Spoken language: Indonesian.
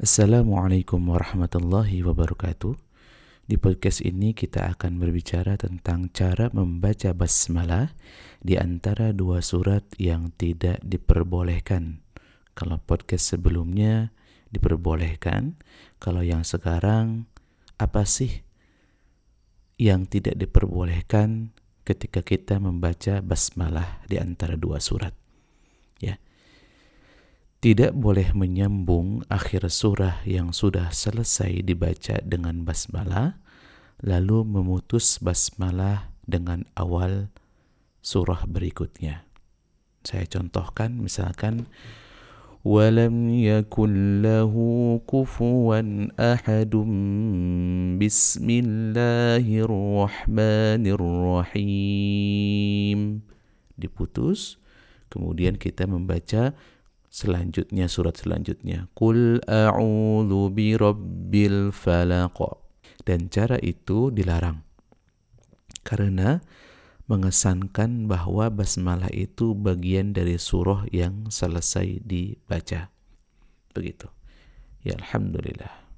Assalamualaikum warahmatullahi wabarakatuh. Di podcast ini kita akan berbicara tentang cara membaca basmalah di antara dua surat yang tidak diperbolehkan. Kalau podcast sebelumnya diperbolehkan, kalau yang sekarang apa sih yang tidak diperbolehkan ketika kita membaca basmalah di antara dua surat? Ya tidak boleh menyambung akhir surah yang sudah selesai dibaca dengan basmalah, lalu memutus basmalah dengan awal surah berikutnya. Saya contohkan misalkan ولم يكن له كفوا أحد بسم الله الرحمن الرحيم diputus kemudian kita membaca selanjutnya surat selanjutnya. Kul a'udzu birabbil falaq. Dan cara itu dilarang. Karena mengesankan bahwa basmalah itu bagian dari surah yang selesai dibaca. Begitu. Ya alhamdulillah